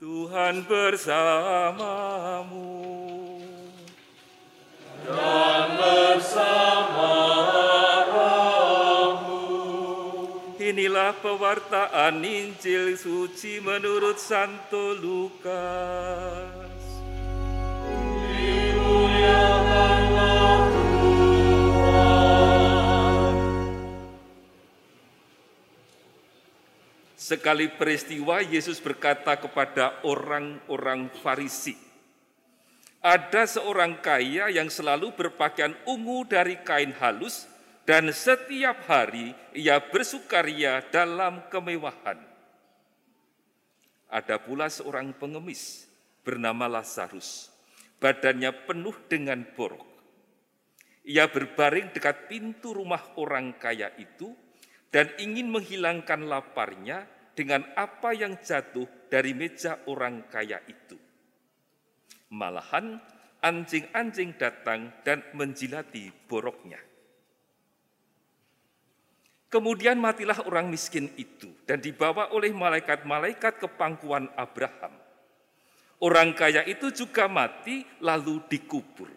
Tuhan bersamamu. Dan bersama rohmu. Inilah pewartaan Injil suci menurut Santo Lukas. Dimuliakanlah Sekali peristiwa Yesus berkata kepada orang-orang Farisi, "Ada seorang kaya yang selalu berpakaian ungu dari kain halus dan setiap hari ia bersukaria dalam kemewahan. Ada pula seorang pengemis bernama Lazarus, badannya penuh dengan borok. Ia berbaring dekat pintu rumah orang kaya itu dan ingin menghilangkan laparnya dengan apa yang jatuh dari meja orang kaya itu. Malahan anjing-anjing datang dan menjilati boroknya. Kemudian matilah orang miskin itu dan dibawa oleh malaikat-malaikat ke pangkuan Abraham. Orang kaya itu juga mati lalu dikubur.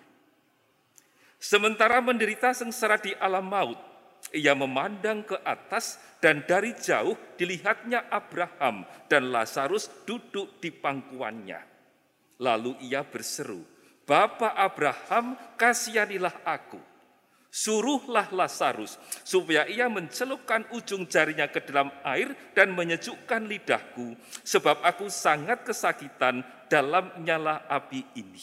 Sementara menderita sengsara di alam maut, ia memandang ke atas dan dari jauh dilihatnya Abraham dan Lazarus duduk di pangkuannya. Lalu ia berseru, Bapak Abraham, kasihanilah aku Suruhlah Lazarus supaya ia mencelupkan ujung jarinya ke dalam air dan menyejukkan lidahku, sebab aku sangat kesakitan dalam nyala api ini.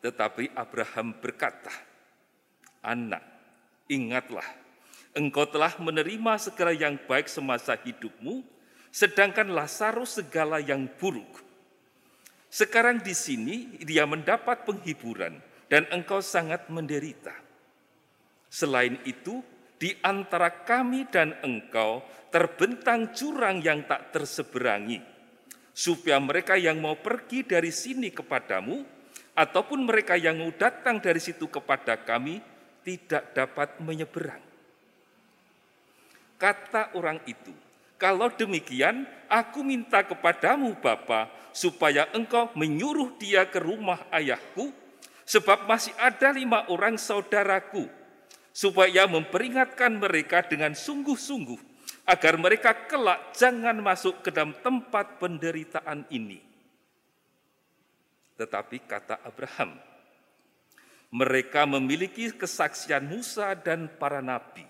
Tetapi Abraham berkata, Anak, ingatlah, engkau telah menerima segala yang baik semasa hidupmu, sedangkan Lazarus segala yang buruk. Sekarang di sini dia mendapat penghiburan, dan engkau sangat menderita. Selain itu, di antara kami dan engkau terbentang jurang yang tak terseberangi, supaya mereka yang mau pergi dari sini kepadamu, ataupun mereka yang mau datang dari situ kepada kami, tidak dapat menyeberang. Kata orang itu, kalau demikian, aku minta kepadamu Bapa, supaya engkau menyuruh dia ke rumah ayahku, Sebab masih ada lima orang saudaraku, supaya memperingatkan mereka dengan sungguh-sungguh, agar mereka kelak jangan masuk ke dalam tempat penderitaan ini. Tetapi kata Abraham, mereka memiliki kesaksian Musa dan para nabi.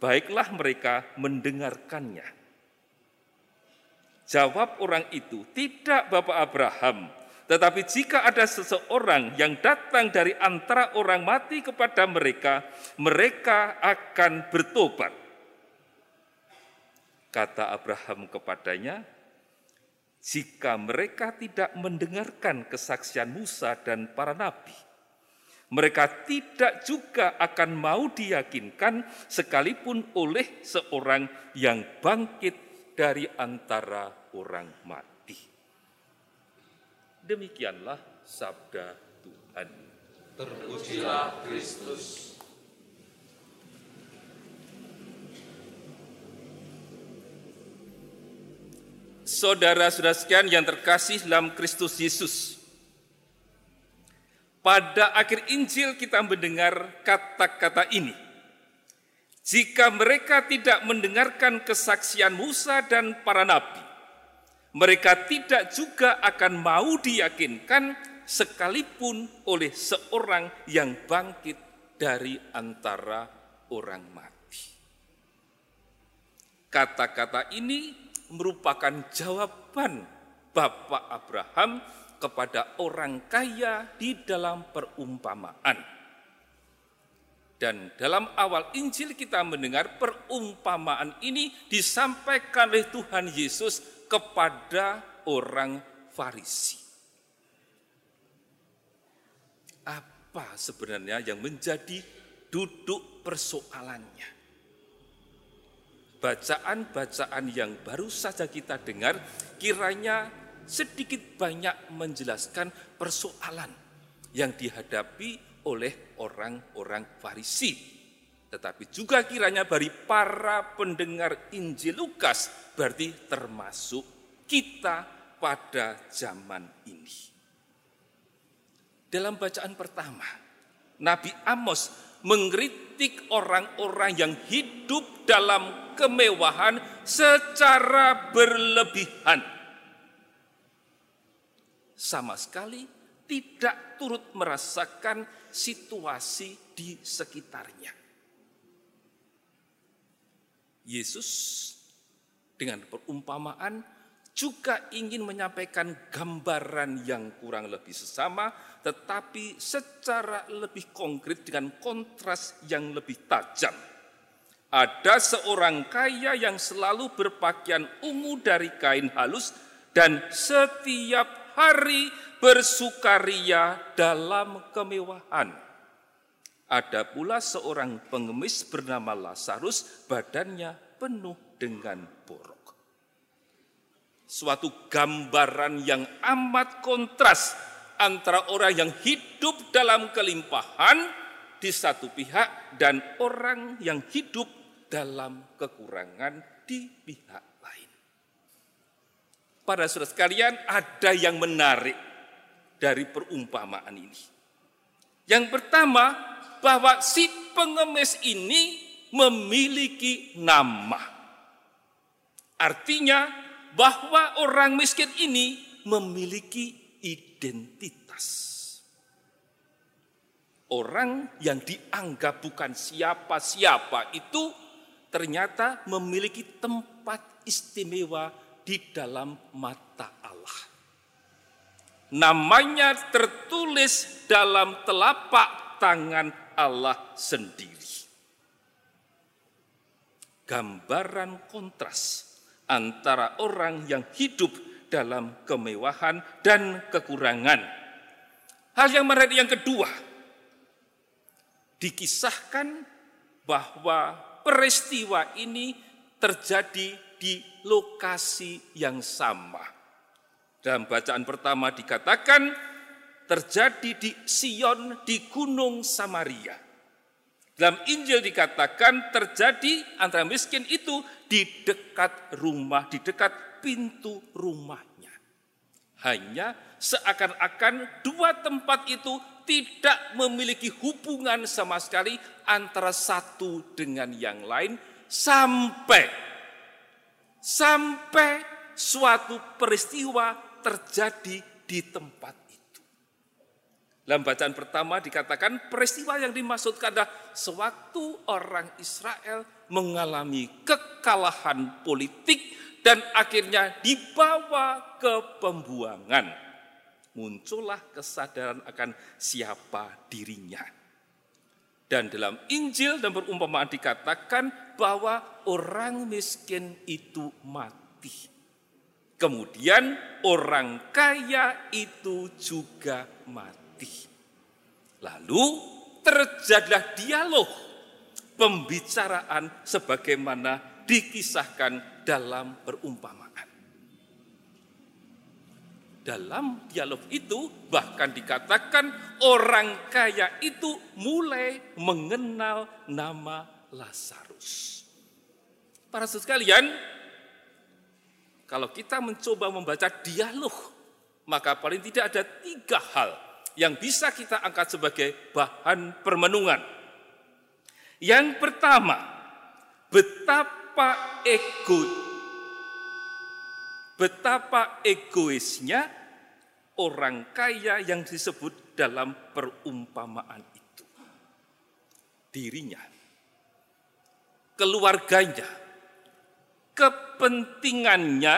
Baiklah mereka mendengarkannya. Jawab orang itu, tidak Bapak Abraham, tetapi jika ada seseorang yang datang dari antara orang mati kepada mereka, mereka akan bertobat. Kata Abraham kepadanya, jika mereka tidak mendengarkan kesaksian Musa dan para nabi, mereka tidak juga akan mau diyakinkan sekalipun oleh seorang yang bangkit dari antara orang mati. Demikianlah sabda Tuhan. Terpujilah Kristus. Saudara-saudara sekalian yang terkasih dalam Kristus Yesus. Pada akhir Injil kita mendengar kata-kata ini. Jika mereka tidak mendengarkan kesaksian Musa dan para nabi, mereka tidak juga akan mau diyakinkan sekalipun oleh seorang yang bangkit dari antara orang mati. Kata-kata ini merupakan jawaban Bapak Abraham kepada orang kaya di dalam perumpamaan. Dan dalam awal Injil kita mendengar perumpamaan ini disampaikan oleh Tuhan Yesus kepada orang Farisi. Apa sebenarnya yang menjadi duduk persoalannya? Bacaan-bacaan yang baru saja kita dengar kiranya sedikit banyak menjelaskan persoalan yang dihadapi oleh orang-orang Farisi tetapi juga kiranya bagi para pendengar Injil Lukas berarti termasuk kita pada zaman ini. Dalam bacaan pertama, Nabi Amos mengkritik orang-orang yang hidup dalam kemewahan secara berlebihan. Sama sekali tidak turut merasakan situasi di sekitarnya. Yesus dengan perumpamaan juga ingin menyampaikan gambaran yang kurang lebih sesama, tetapi secara lebih konkret dengan kontras yang lebih tajam. Ada seorang kaya yang selalu berpakaian ungu dari kain halus dan setiap hari bersukaria dalam kemewahan. Ada pula seorang pengemis bernama Lazarus, badannya penuh dengan borok suatu gambaran yang amat kontras antara orang yang hidup dalam kelimpahan di satu pihak dan orang yang hidup dalam kekurangan di pihak. Para saudara sekalian, ada yang menarik dari perumpamaan ini. Yang pertama, bahwa si pengemis ini memiliki nama. Artinya bahwa orang miskin ini memiliki identitas. Orang yang dianggap bukan siapa-siapa itu ternyata memiliki tempat istimewa di dalam mata Allah. Namanya tertulis dalam telapak tangan Allah sendiri. Gambaran kontras antara orang yang hidup dalam kemewahan dan kekurangan. Hal yang menarik yang kedua, dikisahkan bahwa peristiwa ini terjadi di lokasi yang sama. Dalam bacaan pertama dikatakan terjadi di Sion di Gunung Samaria. Dalam Injil dikatakan terjadi antara miskin itu di dekat rumah, di dekat pintu rumahnya. Hanya seakan-akan dua tempat itu tidak memiliki hubungan sama sekali antara satu dengan yang lain sampai sampai suatu peristiwa terjadi di tempat dalam bacaan pertama dikatakan peristiwa yang dimaksudkan adalah sewaktu orang Israel mengalami kekalahan politik dan akhirnya dibawa ke pembuangan. Muncullah kesadaran akan siapa dirinya. Dan dalam Injil dan perumpamaan dikatakan bahwa orang miskin itu mati. Kemudian orang kaya itu juga mati. Lalu terjadilah dialog pembicaraan sebagaimana dikisahkan dalam perumpamaan. Dalam dialog itu bahkan dikatakan orang kaya itu mulai mengenal nama Lazarus. Para sekalian, kalau kita mencoba membaca dialog, maka paling tidak ada tiga hal yang bisa kita angkat sebagai bahan permenungan. Yang pertama, betapa ego betapa egoisnya orang kaya yang disebut dalam perumpamaan itu. Dirinya, keluarganya, kepentingannya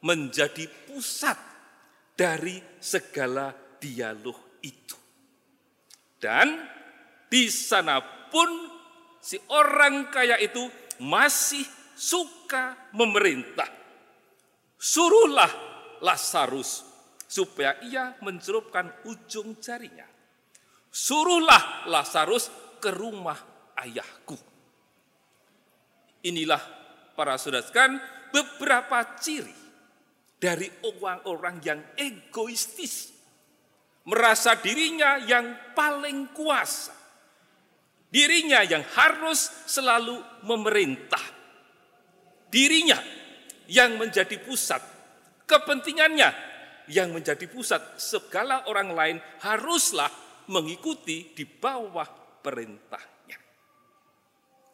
menjadi pusat dari segala dialog itu. Dan di sana pun si orang kaya itu masih suka memerintah. Suruhlah Lazarus supaya ia mencelupkan ujung jarinya. Suruhlah Lazarus ke rumah ayahku. Inilah para saudara beberapa ciri dari orang-orang yang egoistis merasa dirinya yang paling kuasa. Dirinya yang harus selalu memerintah. Dirinya yang menjadi pusat kepentingannya yang menjadi pusat. Segala orang lain haruslah mengikuti di bawah perintahnya.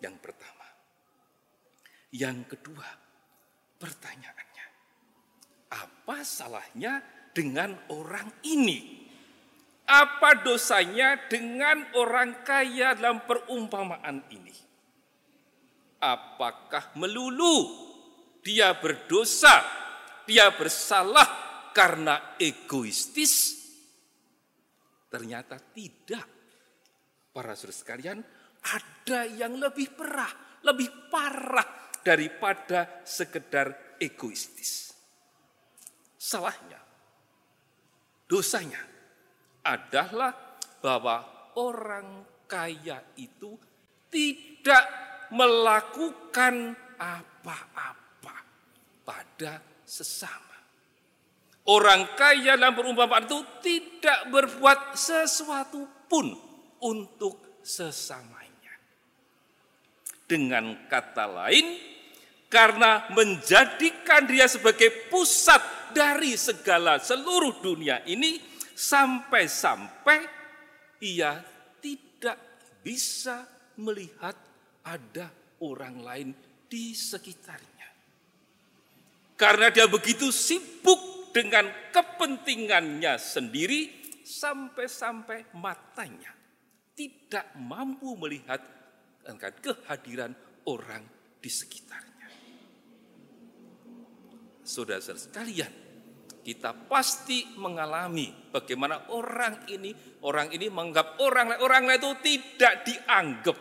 Yang pertama. Yang kedua, pertanyaannya. Apa salahnya dengan orang ini? Apa dosanya dengan orang kaya dalam perumpamaan ini? Apakah melulu dia berdosa, dia bersalah karena egoistis? Ternyata tidak. Para saudara sekalian, ada yang lebih perah, lebih parah daripada sekedar egoistis. Salahnya, dosanya adalah bahwa orang kaya itu tidak melakukan apa-apa pada sesama. Orang kaya dalam perumpamaan itu tidak berbuat sesuatu pun untuk sesamanya. Dengan kata lain, karena menjadikan dia sebagai pusat dari segala seluruh dunia ini, sampai-sampai ia tidak bisa melihat ada orang lain di sekitarnya. Karena dia begitu sibuk dengan kepentingannya sendiri, sampai-sampai matanya. Tidak mampu melihat kehadiran orang di sekitarnya. Saudara-saudara sekalian, kita pasti mengalami bagaimana orang ini orang ini menganggap orang lain orang lain itu tidak dianggap.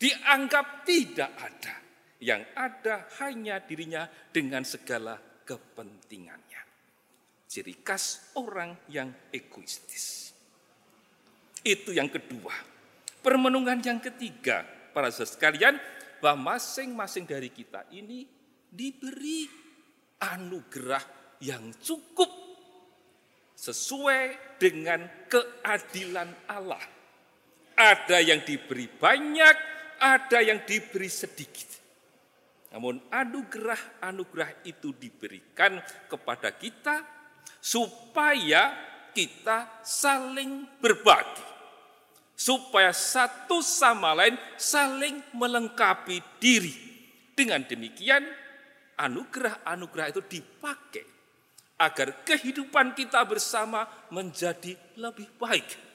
Dianggap tidak ada. Yang ada hanya dirinya dengan segala kepentingannya ciri khas orang yang egoistis itu yang kedua permenungan yang ketiga para saudara sekalian bahwa masing-masing dari kita ini diberi anugerah yang cukup sesuai dengan keadilan Allah. Ada yang diberi banyak, ada yang diberi sedikit. Namun anugerah-anugerah itu diberikan kepada kita supaya kita saling berbagi. Supaya satu sama lain saling melengkapi diri. Dengan demikian anugerah-anugerah itu dipakai agar kehidupan kita bersama menjadi lebih baik.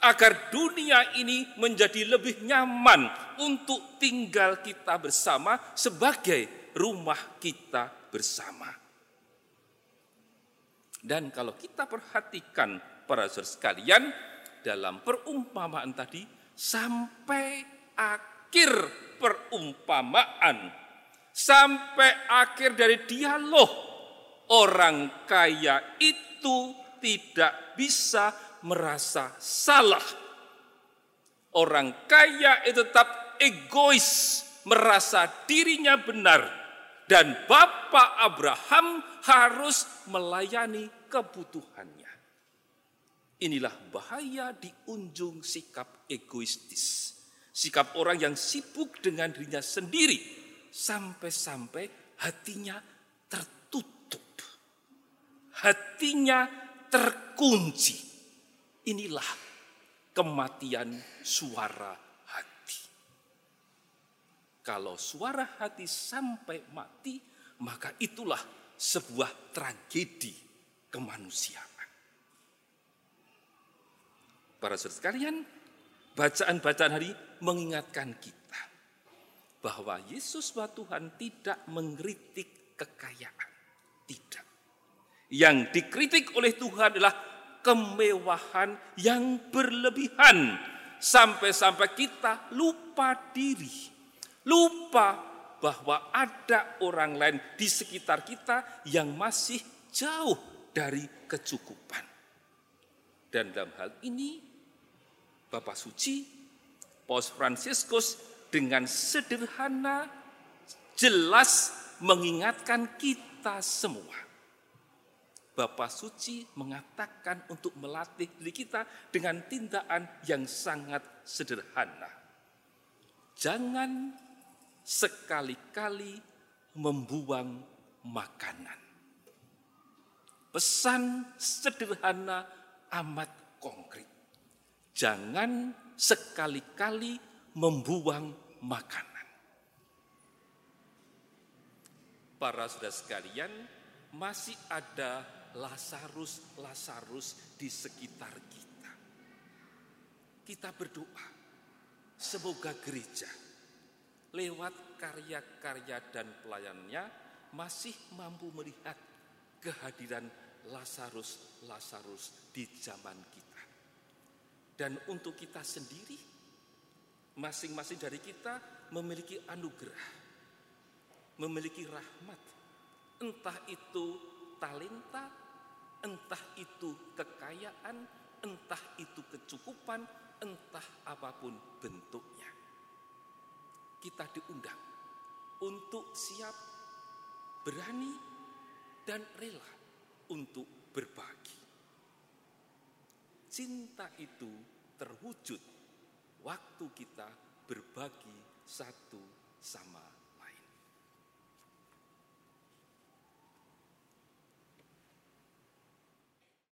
Agar dunia ini menjadi lebih nyaman untuk tinggal kita bersama sebagai rumah kita bersama. Dan kalau kita perhatikan para saudara sekalian dalam perumpamaan tadi sampai akhir perumpamaan sampai akhir dari dialog orang kaya itu tidak bisa merasa salah. Orang kaya itu tetap egois, merasa dirinya benar. Dan Bapak Abraham harus melayani kebutuhannya. Inilah bahaya di unjung sikap egoistis. Sikap orang yang sibuk dengan dirinya sendiri. Sampai-sampai hatinya hatinya terkunci. Inilah kematian suara hati. Kalau suara hati sampai mati, maka itulah sebuah tragedi kemanusiaan. Para saudara sekalian, bacaan-bacaan hari mengingatkan kita bahwa Yesus Tuhan tidak mengkritik kekayaan. Tidak. Yang dikritik oleh Tuhan adalah kemewahan yang berlebihan. Sampai-sampai kita lupa diri. Lupa bahwa ada orang lain di sekitar kita yang masih jauh dari kecukupan. Dan dalam hal ini Bapak Suci, Paus Fransiskus dengan sederhana jelas mengingatkan kita semua Bapak Suci mengatakan untuk melatih diri kita dengan tindakan yang sangat sederhana. Jangan sekali-kali membuang makanan. Pesan sederhana amat konkret. Jangan sekali-kali membuang makanan. Para saudara sekalian, masih ada Lazarus-Lazarus di sekitar kita. Kita berdoa, semoga gereja lewat karya-karya dan pelayannya masih mampu melihat kehadiran Lazarus-Lazarus di zaman kita. Dan untuk kita sendiri, masing-masing dari kita memiliki anugerah, memiliki rahmat, entah itu talenta, entah itu kekayaan, entah itu kecukupan, entah apa pun bentuknya. Kita diundang untuk siap, berani, dan rela untuk berbagi. Cinta itu terwujud waktu kita berbagi satu sama